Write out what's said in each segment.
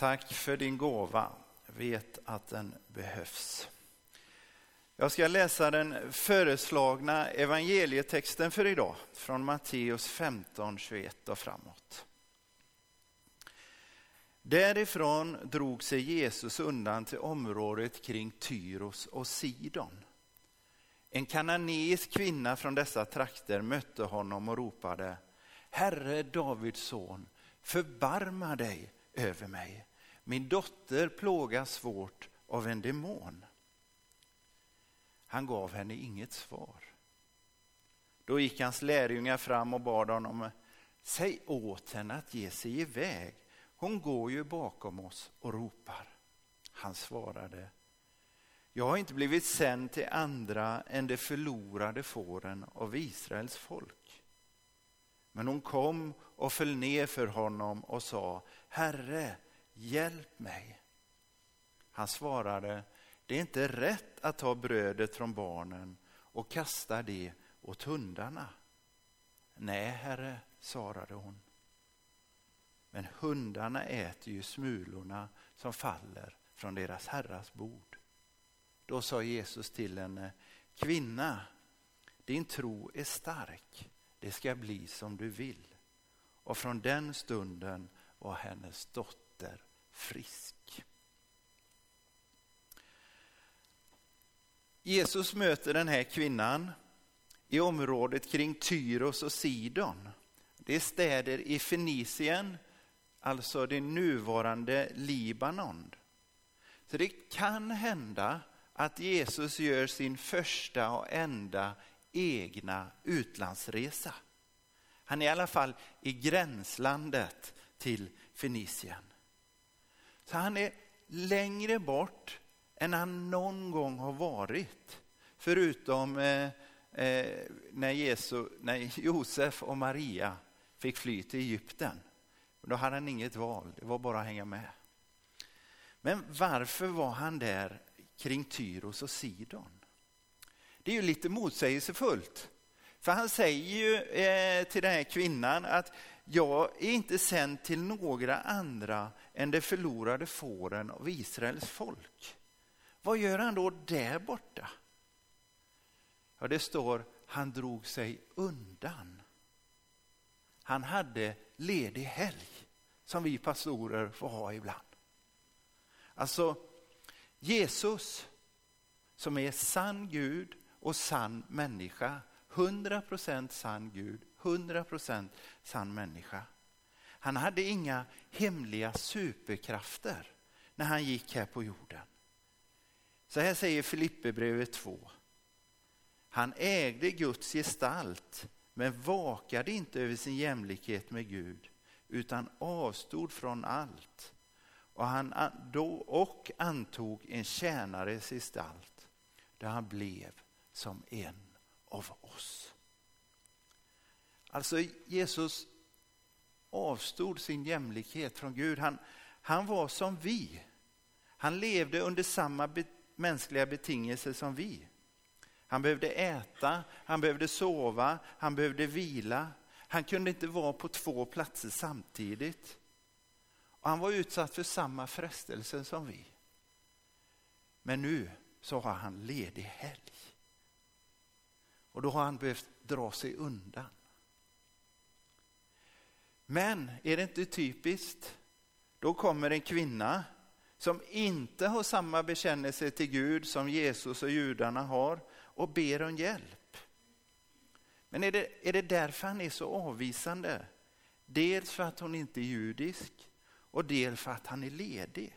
Tack för din gåva. Vet att den behövs. Jag ska läsa den föreslagna evangelietexten för idag från Matteus 15, 21 och framåt. Därifrån drog sig Jesus undan till området kring Tyros och Sidon. En kananeisk kvinna från dessa trakter mötte honom och ropade Herre Davids son, förbarma dig över mig. Min dotter plågas svårt av en demon. Han gav henne inget svar. Då gick hans lärjungar fram och bad honom, säg åt henne att ge sig iväg. Hon går ju bakom oss och ropar. Han svarade, jag har inte blivit sänd till andra än de förlorade fåren av Israels folk. Men hon kom och föll ner för honom och sa, Herre, hjälp mig. Han svarade, det är inte rätt att ta brödet från barnen och kasta det åt hundarna. Nej, herre, svarade hon. Men hundarna äter ju smulorna som faller från deras herras bord. Då sa Jesus till henne, kvinna, din tro är stark, det ska bli som du vill. Och från den stunden var hennes dotter frisk. Jesus möter den här kvinnan i området kring Tyros och Sidon. Det är städer i Fenicien, alltså det nuvarande Libanon. Så det kan hända att Jesus gör sin första och enda egna utlandsresa. Han är i alla fall i gränslandet till Fenicien. Så han är längre bort än han någon gång har varit. Förutom eh, eh, när, Jesus, när Josef och Maria fick fly till Egypten. Då hade han inget val, det var bara att hänga med. Men varför var han där kring Tyros och Sidon? Det är ju lite motsägelsefullt. För han säger ju eh, till den här kvinnan att jag är inte sänd till några andra än de förlorade fåren av Israels folk. Vad gör han då där borta? Ja, det står han drog sig undan. Han hade ledig helg som vi pastorer får ha ibland. Alltså Jesus som är sann Gud och sann människa. 100% sann Gud, 100% sann människa. Han hade inga hemliga superkrafter när han gick här på jorden. Så här säger Filipperbrevet 2. Han ägde Guds gestalt men vakade inte över sin jämlikhet med Gud utan avstod från allt och, han då, och antog en tjänares gestalt där han blev som en av oss. Alltså Jesus avstod sin jämlikhet från Gud. Han, han var som vi. Han levde under samma be, mänskliga betingelser som vi. Han behövde äta, han behövde sova, han behövde vila. Han kunde inte vara på två platser samtidigt. Och han var utsatt för samma frestelse som vi. Men nu så har han ledig helg. Och då har han behövt dra sig undan. Men är det inte typiskt? Då kommer en kvinna som inte har samma bekännelse till Gud som Jesus och judarna har och ber om hjälp. Men är det, är det därför han är så avvisande? Dels för att hon inte är judisk och dels för att han är ledig.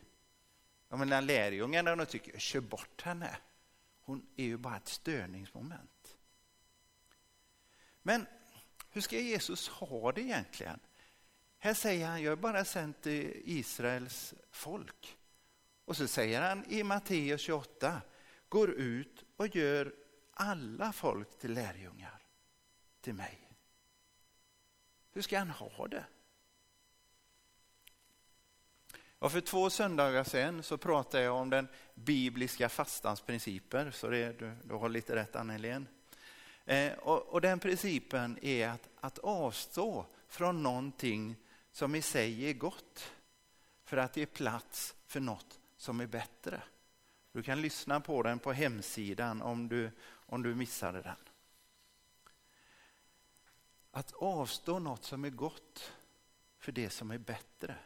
Jag menar lärjungarna de tycker, kör bort henne. Hon är ju bara ett störningsmoment. Men hur ska Jesus ha det egentligen? Här säger han, jag är bara sänd till Israels folk. Och så säger han i Matteus 28, går ut och gör alla folk till lärjungar till mig. Hur ska han ha det? Och för två söndagar sedan så pratade jag om den bibliska fastans principer, så det, du, du har lite rätt Anna-Helén. Eh, och, och, den principen är att, att avstå från någonting som i sig är gott. för att ge plats för något som är bättre. Du kan lyssna på den på hemsidan om du, om du missade den. Att avstå något som är gott för det som är bättre.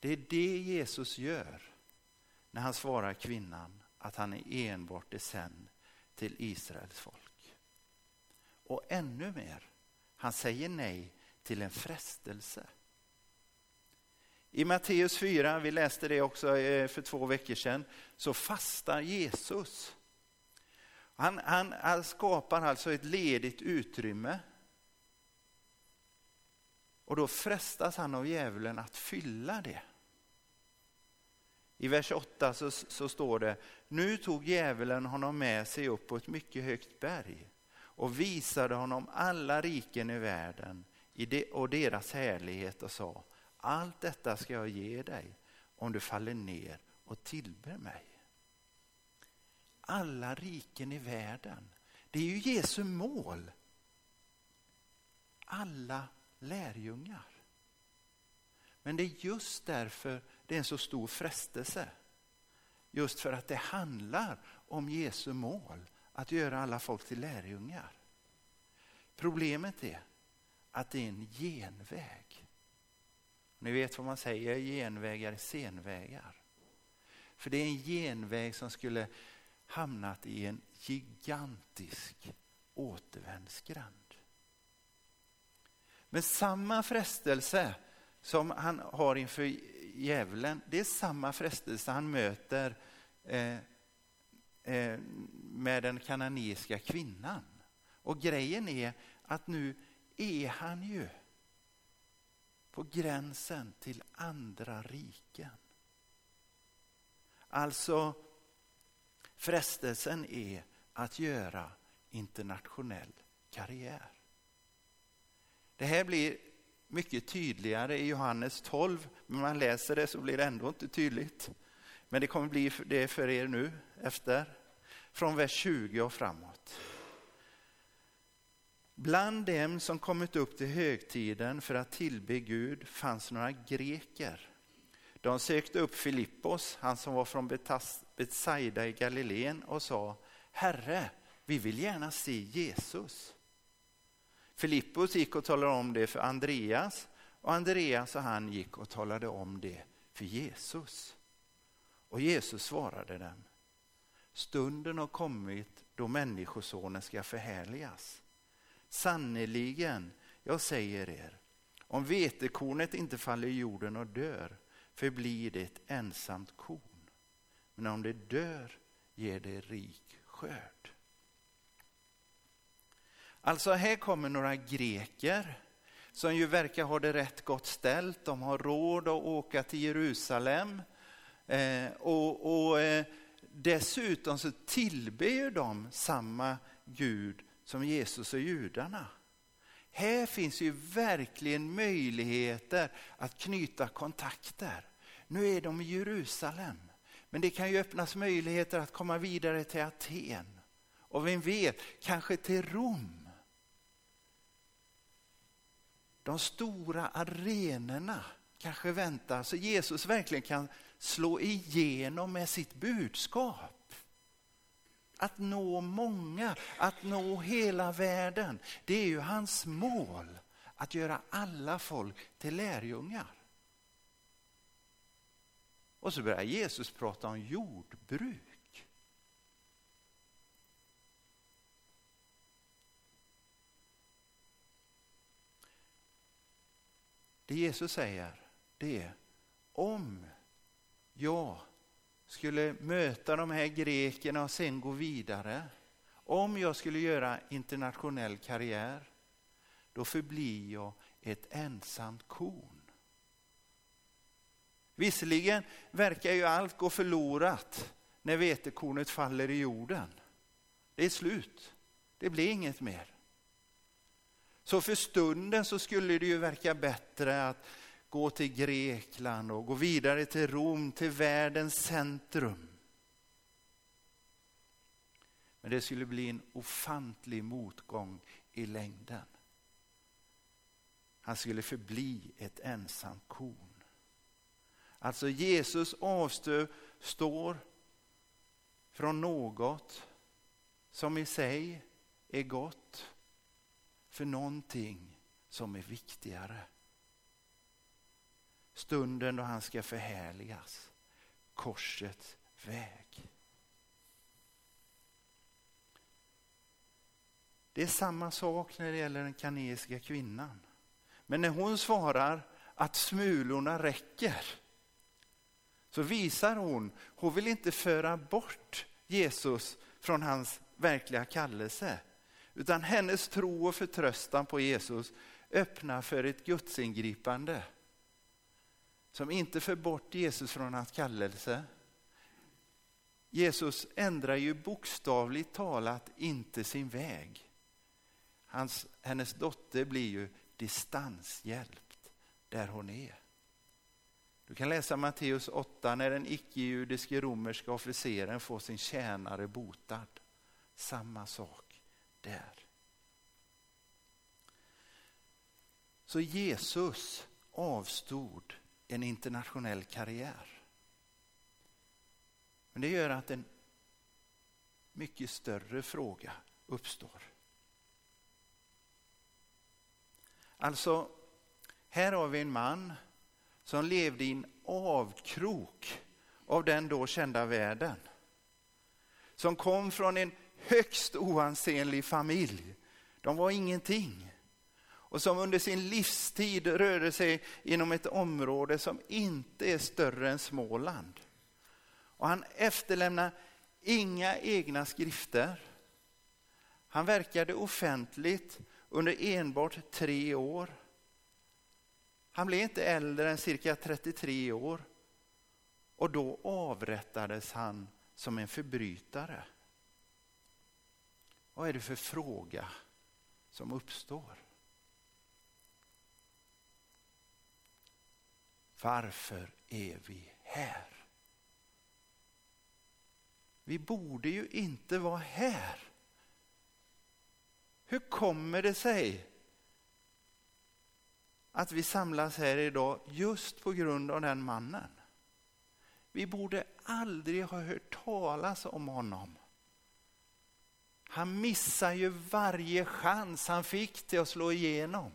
Det är det Jesus gör när han svarar kvinnan att han är enbart sänd till Israels folk. Och ännu mer, han säger nej till en frestelse. I Matteus 4, vi läste det också eh, för två veckor sedan, så fastar Jesus. Han, han, han skapar alltså ett ledigt utrymme. Och då frestas han av djävulen att fylla det. I vers 8 så, så står det, nu tog djävulen honom med sig upp på ett mycket högt berg och visade honom alla riken i världen och deras härlighet och sa, allt detta ska jag ge dig om du faller ner och tillber mig. Alla riken i världen, det är ju Jesu mål. Alla lärjungar. Men det är just därför det är en så stor frestelse. Just för att det handlar om Jesu mål, att göra alla folk till lärjungar. Problemet är att det är en genväg. Ni vet vad man säger, genvägar är senvägar. För det är en genväg som skulle hamnat i en gigantisk återvändsgränd. Men samma frestelse som han har inför djävulen, det är samma frestelse han möter eh, eh, med den kananiska kvinnan. Och grejen är att nu är han ju på gränsen till andra riken. Alltså, frestelsen är att göra internationell karriär. Det här blir mycket tydligare i Johannes 12, men man läser det så blir det ändå inte tydligt. Men det kommer bli det för er nu efter, från vers 20 och framåt. Bland dem som kommit upp till högtiden för att tillbe Gud fanns några greker. De sökte upp Filippos, han som var från Betsaida i Galileen och sa Herre, vi vill gärna se Jesus. Filippos gick och talade om det för Andreas och Andreas och han gick och talade om det för Jesus. Och Jesus svarade dem. Stunden har kommit då Människosonen ska förhärligas. Sannerligen, jag säger er, om vetekornet inte faller i jorden och dör förblir det ett ensamt korn. Men om det dör ger det rik skörd. Alltså här kommer några greker som ju verkar ha det rätt gott ställt. De har råd att åka till Jerusalem. Eh, och, och eh, dessutom så tillber de samma Gud som Jesus och judarna. Här finns ju verkligen möjligheter att knyta kontakter. Nu är de i Jerusalem, men det kan ju öppnas möjligheter att komma vidare till Aten. Och vem vet, kanske till Rom. De stora arenorna kanske väntar så Jesus verkligen kan slå igenom med sitt budskap. Att nå många, att nå hela världen. Det är ju hans mål. Att göra alla folk till lärjungar. Och så börjar Jesus prata om jordbruk. Det Jesus säger det är om jag skulle möta de här grekerna och sen gå vidare. Om jag skulle göra internationell karriär, då förblir jag ett ensamt korn. Visserligen verkar ju allt gå förlorat när vetekornet faller i jorden. Det är slut. Det blir inget mer. Så för stunden så skulle det ju verka bättre att gå till Grekland och gå vidare till Rom, till världens centrum. Men det skulle bli en ofantlig motgång i längden. Han skulle förbli ett ensamt korn. Alltså Jesus avstår från något som i sig är gott för någonting som är viktigare. Stunden då han ska förhärligas, korsets väg. Det är samma sak när det gäller den kanesiska kvinnan. Men när hon svarar att smulorna räcker så visar hon, hon vill inte föra bort Jesus från hans verkliga kallelse. Utan hennes tro och förtröstan på Jesus öppnar för ett gudsingripande som inte för bort Jesus från hans kallelse. Jesus ändrar ju bokstavligt talat inte sin väg. Hans, hennes dotter blir ju distanshjälpt där hon är. Du kan läsa Matteus 8 när den icke-judiske romerska officeren får sin tjänare botad. Samma sak där. Så Jesus avstod en internationell karriär. Men det gör att en mycket större fråga uppstår. Alltså, här har vi en man som levde i en avkrok av den då kända världen. Som kom från en högst oansenlig familj. De var ingenting. Och som under sin livstid rörde sig inom ett område som inte är större än Småland. Och han efterlämnar inga egna skrifter. Han verkade offentligt under enbart tre år. Han blev inte äldre än cirka 33 år och då avrättades han som en förbrytare. Vad är det för fråga som uppstår? Varför är vi här? Vi borde ju inte vara här. Hur kommer det sig att vi samlas här idag just på grund av den mannen? Vi borde aldrig ha hört talas om honom. Han missar ju varje chans han fick till att slå igenom.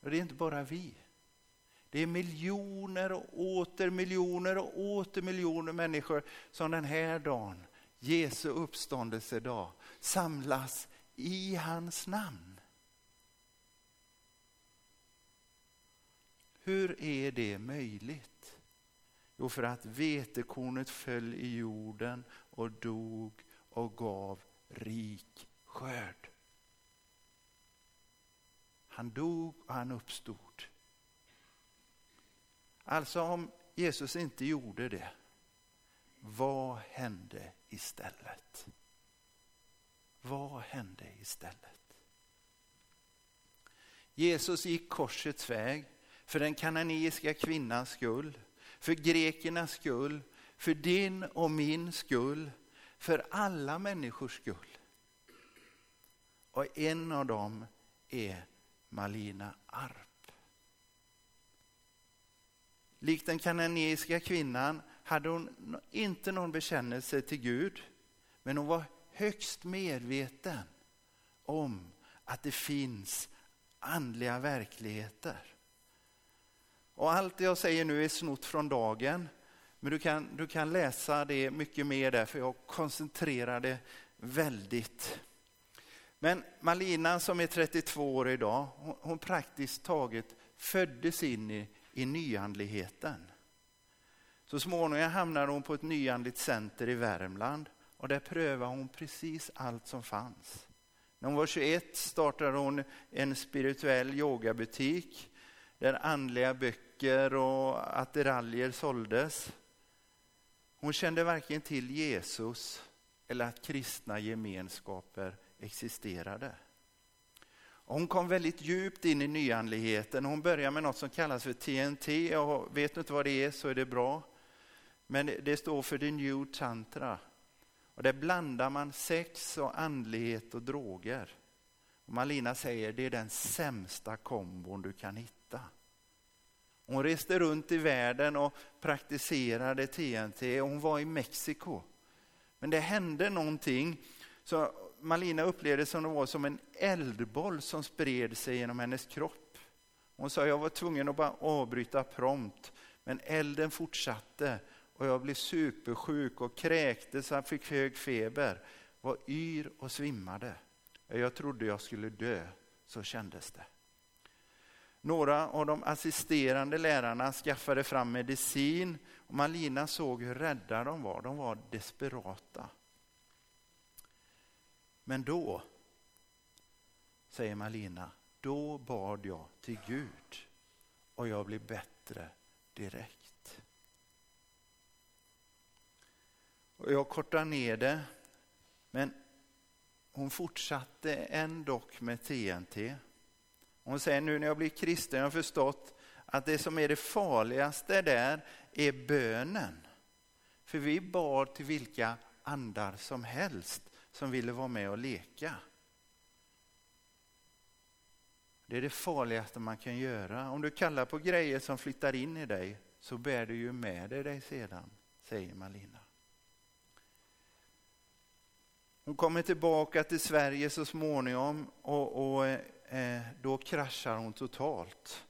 Och det är inte bara vi. Det är miljoner och åter miljoner och åter miljoner människor som den här dagen, Jesu uppståndelsedag, samlas i hans namn. Hur är det möjligt? Jo, för att vetekornet föll i jorden och dog och gav rik skörd. Han dog och han uppstod. Alltså om Jesus inte gjorde det, vad hände istället? Vad hände istället? Jesus gick korsets väg för den kananiska kvinnans skull, för grekernas skull, för din och min skull, för alla människors skull. Och en av dem är Malina Arp. Likt den kananeiska kvinnan hade hon inte någon bekännelse till Gud, men hon var högst medveten om att det finns andliga verkligheter. Och allt det jag säger nu är snott från dagen, men du kan, du kan läsa det mycket mer där, för jag koncentrerar det väldigt. Men Malina som är 32 år idag, hon, praktiskt taget föddes in i i nyandligheten. Så småningom hamnade hon på ett nyandligt center i Värmland och där prövade hon precis allt som fanns. När hon var 21 startade hon en spirituell yogabutik där andliga böcker och attiraljer såldes. Hon kände varken till Jesus eller att kristna gemenskaper existerade. Hon kom väldigt djupt in i nyandligheten. Hon började med något som kallas för TNT. Och vet du inte vad det är så är det bra. Men det står för the new tantra. Och där blandar man sex och andlighet och droger. Och Malina säger det är den sämsta kombon du kan hitta. Hon reste runt i världen och praktiserade TNT. Hon var i Mexiko. Men det hände någonting. Så Malina upplevde det som det var som en eldboll som spred sig genom hennes kropp. Hon sa jag var tvungen att bara avbryta prompt. Men elden fortsatte och jag blev supersjuk och kräktes så jag fick hög feber. Var yr och svimmade. Jag trodde jag skulle dö, så kändes det. Några av de assisterande lärarna skaffade fram medicin och Malina såg hur rädda de var. De var desperata. Men då, säger Malina, då bad jag till Gud och jag blev bättre direkt. Och jag kortar ner det, men hon fortsatte ändå med TNT. Hon säger nu när jag blir kristen jag har förstått att det som är det farligaste där är bönen. För vi bad till vilka andar som helst som ville vara med och leka. Det är det farligaste man kan göra. Om du kallar på grejer som flyttar in i dig så bär du ju med dig, dig sedan, säger Malina. Hon kommer tillbaka till Sverige så småningom och, och eh, då kraschar hon totalt.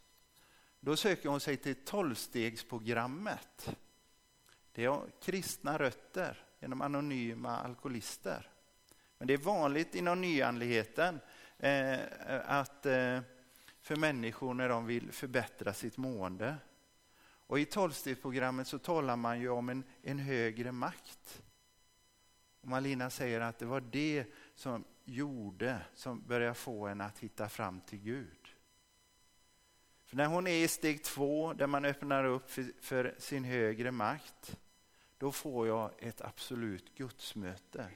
Då söker hon sig till tolvstegsprogrammet. Det har kristna rötter genom anonyma alkoholister. Men det är vanligt inom nyandligheten eh, att, eh, för människor när de vill förbättra sitt mående. Och I tolvstegsprogrammet så talar man ju om en, en högre makt. Och Malina säger att det var det som gjorde, som började få henne att hitta fram till Gud. För när hon är i steg två, där man öppnar upp för, för sin högre makt, då får jag ett absolut gudsmöte.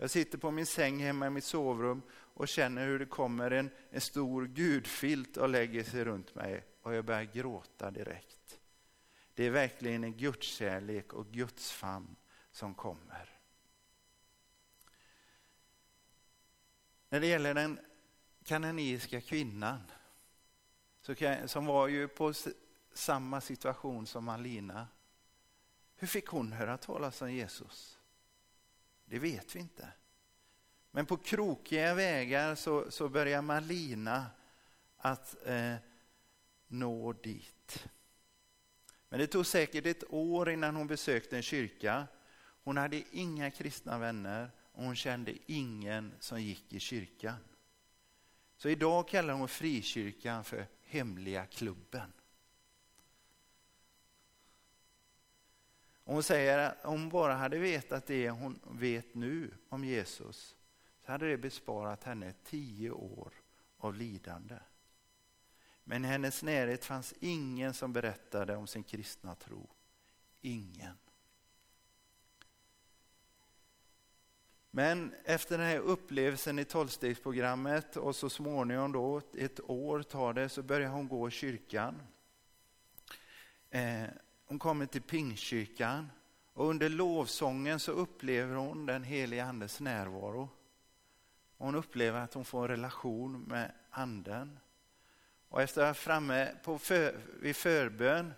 Jag sitter på min säng hemma i mitt sovrum och känner hur det kommer en, en stor gudfilt och lägger sig runt mig och jag börjar gråta direkt. Det är verkligen en gudskärlek och gudsfamn som kommer. När det gäller den kananeiska kvinnan, som var ju på samma situation som Alina. Hur fick hon höra talas om Jesus? Det vet vi inte. Men på krokiga vägar så, så börjar Malina att eh, nå dit. Men det tog säkert ett år innan hon besökte en kyrka. Hon hade inga kristna vänner och hon kände ingen som gick i kyrkan. Så idag kallar hon frikyrkan för Hemliga klubben. Hon säger att om hon bara hade vetat det hon vet nu om Jesus så hade det besparat henne tio år av lidande. Men i hennes närhet fanns ingen som berättade om sin kristna tro. Ingen. Men efter den här upplevelsen i tolvstegsprogrammet och så småningom då, ett år tar det, så börjar hon gå i kyrkan. Eh, hon kommer till Pingstkyrkan och under lovsången så upplever hon den heliga Andes närvaro. Hon upplever att hon får en relation med Anden. Och efter att ha framme på för, vid förbön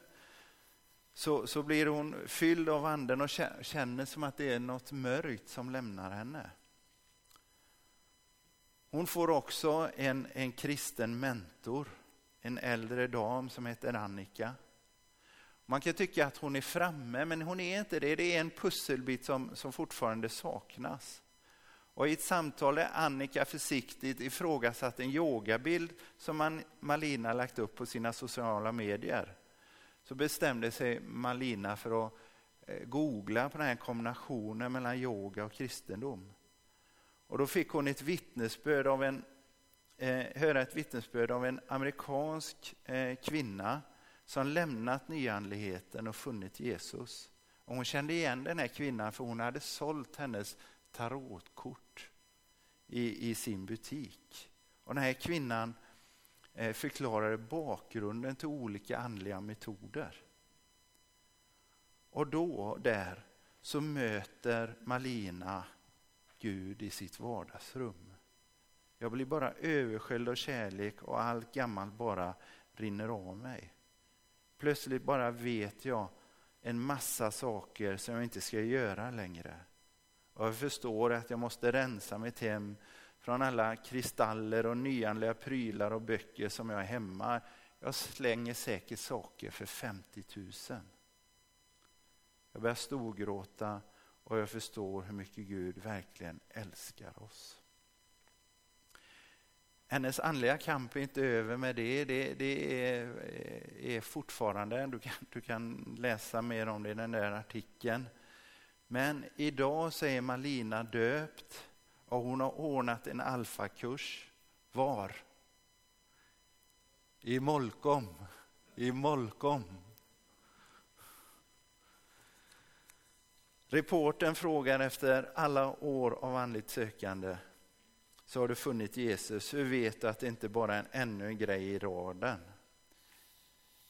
så, så blir hon fylld av anden och känner som att det är något mörkt som lämnar henne. Hon får också en, en kristen mentor, en äldre dam som heter Annika. Man kan tycka att hon är framme, men hon är inte det. Det är en pusselbit som, som fortfarande saknas. Och I ett samtal är Annika försiktigt ifrågasatt en yogabild som man, Malina lagt upp på sina sociala medier så bestämde sig Malina för att eh, googla på den här kombinationen mellan yoga och kristendom. Och då fick hon ett vittnesbörd av en, eh, höra ett vittnesbörd av en amerikansk eh, kvinna som lämnat nyandligheten och funnit Jesus. Och hon kände igen den här kvinnan för hon hade sålt hennes tarotkort i, i sin butik. Och den här kvinnan eh, förklarade bakgrunden till olika andliga metoder. Och då, där, så möter Malina Gud i sitt vardagsrum. Jag blir bara översköljd av kärlek och allt gammalt bara rinner av mig. Plötsligt bara vet jag en massa saker som jag inte ska göra längre. Och jag förstår att jag måste rensa mitt hem från alla kristaller och nyanliga prylar och böcker som jag har hemma. Jag slänger säkert saker för 50 000. Jag börjar storgråta och jag förstår hur mycket Gud verkligen älskar oss. Hennes andliga kamp är inte över med det. Det, det är, eh, är, fortfarande, du kan, du kan läsa mer om det i den där artikeln. Men idag så är Malina döpt och hon har ordnat en alfakurs. Var? I Molkom. I Molkom. Reporten frågar efter alla år av andligt sökande så har du funnit Jesus. Hur vet du att det inte bara är en ännu en grej i raden?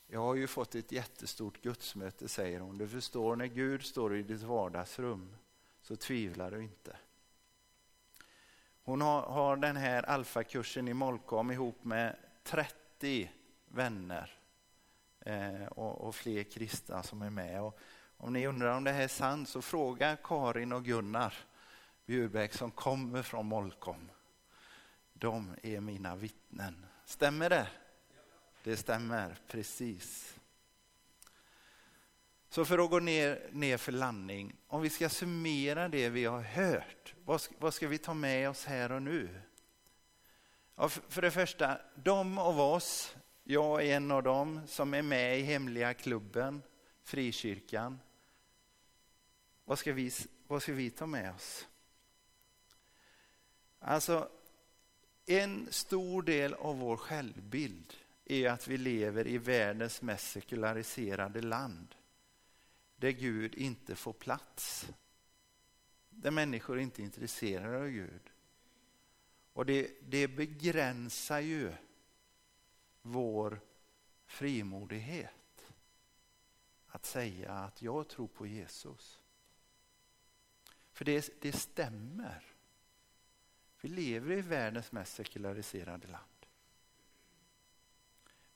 Jag har ju fått ett jättestort gudsmöte, säger hon. Du förstår, när Gud står i ditt vardagsrum så tvivlar du inte. Hon har, har den här alfakursen i Molkom ihop med 30 vänner eh, och, och, fler kristna som är med. Och om ni undrar om det här är sant så fråga Karin och Gunnar Bjurbäck som kommer från Molkom. De är mina vittnen. Stämmer det? Det stämmer, precis. Så för att gå ner, ner för landning, om vi ska summera det vi har hört, vad ska, vad ska vi ta med oss här och nu? Ja, för, det första, de av oss, jag är en av dem som är med i hemliga klubben, frikyrkan. Vad ska vi, vad ska vi ta med oss? Alltså, en stor del av vår självbild är att vi lever i världens mest sekulariserade land där Gud inte får plats. Där människor inte är intresserade av Gud. Och det, det begränsar ju vår frimodighet att säga att jag tror på Jesus. För det, det stämmer. Vi lever i världens mest sekulariserade land.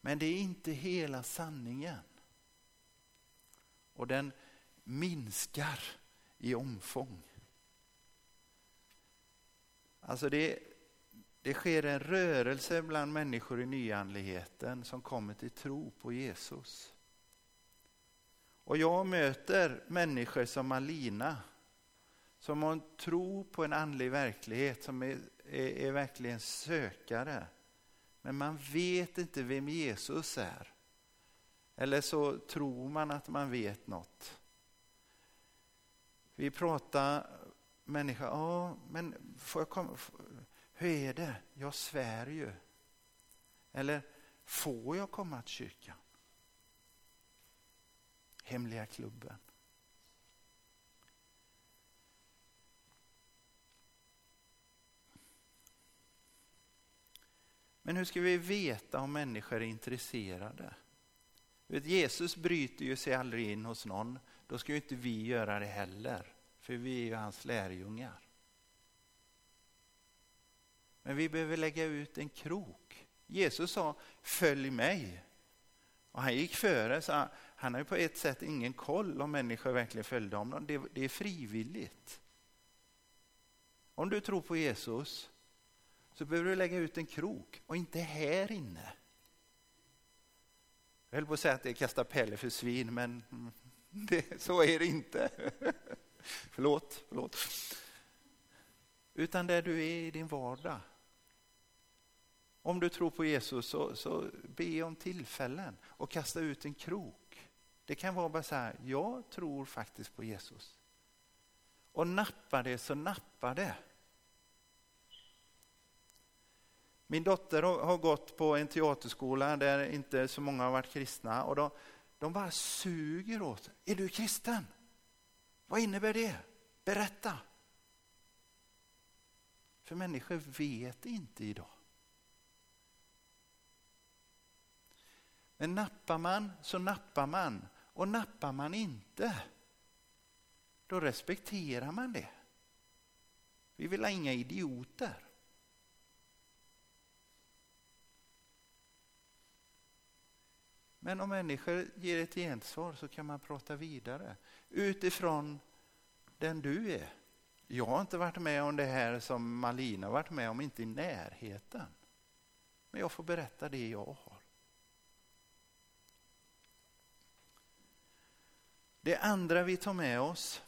Men det är inte hela sanningen. Och den minskar i omfång. Alltså det, det sker en rörelse bland människor i nyandligheten som kommer till tro på Jesus. Och jag möter människor som Alina som har en tro på en andlig verklighet som är, är, är verkligen sökare. Men man vet inte vem Jesus är. Eller så tror man att man vet något. Vi pratar människa, ja men får jag komma, hur är det? Jag svär ju. Eller får jag komma till kyrkan? Hemliga klubben. Men hur ska vi veta om människor är intresserade? Vet, Jesus bryter ju sig aldrig in hos någon. Då ska ju inte vi göra det heller, för vi är ju hans lärjungar. Men vi behöver lägga ut en krok. Jesus sa följ mig. Och han gick före, så han, han har ju på ett sätt ingen koll om människor verkligen följde honom. Det, det är frivilligt. Om du tror på Jesus så behöver du lägga ut en krok och inte här inne. Jag höll på att säga att det är kasta pelle för svin, men det, så är det inte. förlåt, förlåt. Utan där du är i din vardag. Om du tror på Jesus så, så be om tillfällen och kasta ut en krok. Det kan vara bara så här, jag tror faktiskt på Jesus. Och nappa det så nappa det. Min dotter har gått på en teaterskola där inte så många har varit kristna och de, de bara suger åt. Är du kristen? Vad innebär det? Berätta. För människor vet inte idag. Men nappar man så nappar man och nappar man inte då respekterar man det. Vi vill ha inga idioter. Men om människor ger ett gensvar så kan man prata vidare utifrån den du är. Jag har inte varit med om det här som Malina varit med om, inte i närheten. Men jag får berätta det jag har. Det andra vi tar med oss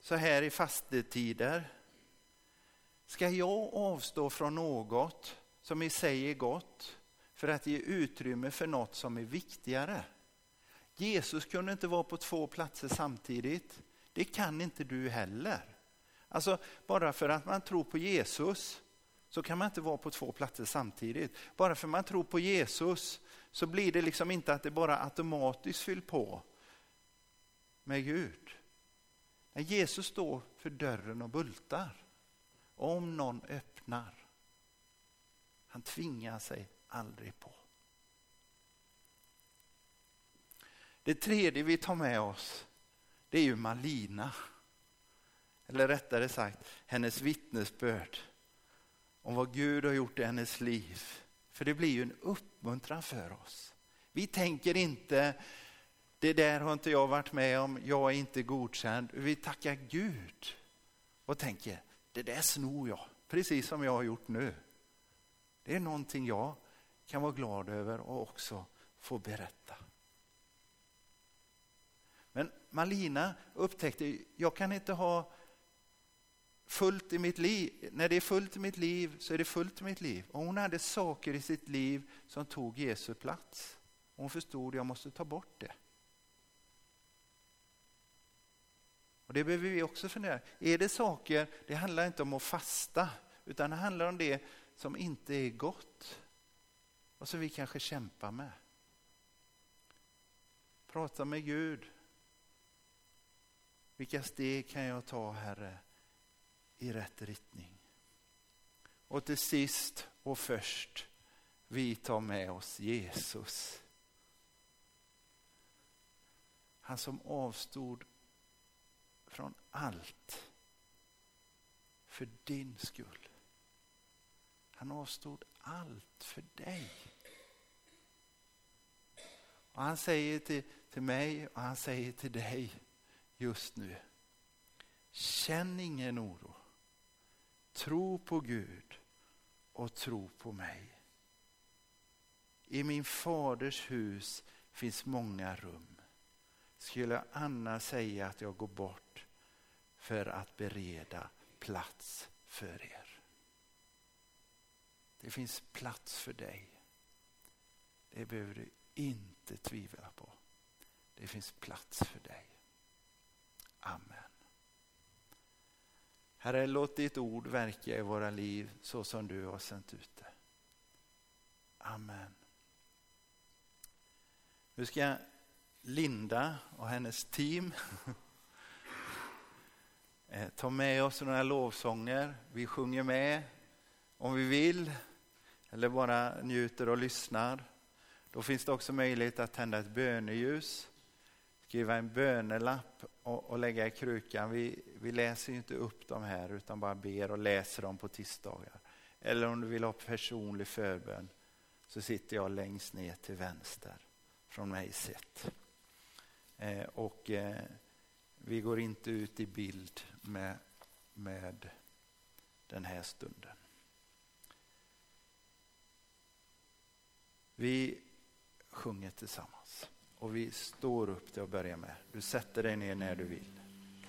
så här i fastetider. Ska jag avstå från något som i sig är gott för att ge utrymme för något som är viktigare? Jesus kunde inte vara på två platser samtidigt. Det kan inte du heller. Alltså bara för att man tror på Jesus så kan man inte vara på två platser samtidigt. Bara för att man tror på Jesus så blir det liksom inte att det bara automatiskt fylls på med Gud. När Jesus står för dörren och bultar, om någon öppnar, han tvingar sig aldrig på. Det tredje vi tar med oss, det är ju Malina. Eller rättare sagt, hennes vittnesbörd om vad Gud har gjort i hennes liv. För det blir ju en uppmuntran för oss. Vi tänker inte, det där har inte jag varit med om, jag är inte godkänd. Vi tackar Gud och tänker, det där snor jag, precis som jag har gjort nu. Det är någonting jag kan vara glad över och också få berätta. Men Malina upptäckte, jag kan inte ha fullt i mitt liv. När det är fullt i mitt liv så är det fullt i mitt liv. Och hon hade saker i sitt liv som tog Jesu plats. Hon förstod att jag måste ta bort det. Och Det behöver vi också fundera Är det saker, det handlar inte om att fasta, utan det handlar om det som inte är gott och som vi kanske kämpar med. Prata med Gud. Vilka steg kan jag ta, Herre, i rätt riktning? Och till sist och först, vi tar med oss Jesus. Han som avstod från allt för din skull. Han avstod allt för dig. Och han säger till, till mig och han säger till dig just nu. Känn ingen oro. Tro på Gud och tro på mig. I min faders hus finns många rum. Skulle jag annars säga att jag går bort för att bereda plats för er. Det finns plats för dig. Det behöver du inte tvivla på. Det finns plats för dig. Amen. Herre, låt ditt ord verka i våra liv så som du har sänt ut det. Amen. Nu ska Linda och hennes team eh, ta med oss några lovsånger. Vi sjunger med om vi vill eller bara njuter och lyssnar. Då finns det också möjlighet att tända ett böneljus, skriva en bönelapp och, och lägga i krukan. Vi, vi läser inte upp dem här utan bara ber och läser dem på tisdagar. Eller om du vill ha personlig förbön så sitter jag längst ner till vänster från mig sett. Eh, och eh, vi går inte ut i bild med, med den här stunden. Vi sjunger tillsammans och vi står upp till att börja med. Du sätter dig ner när du vill.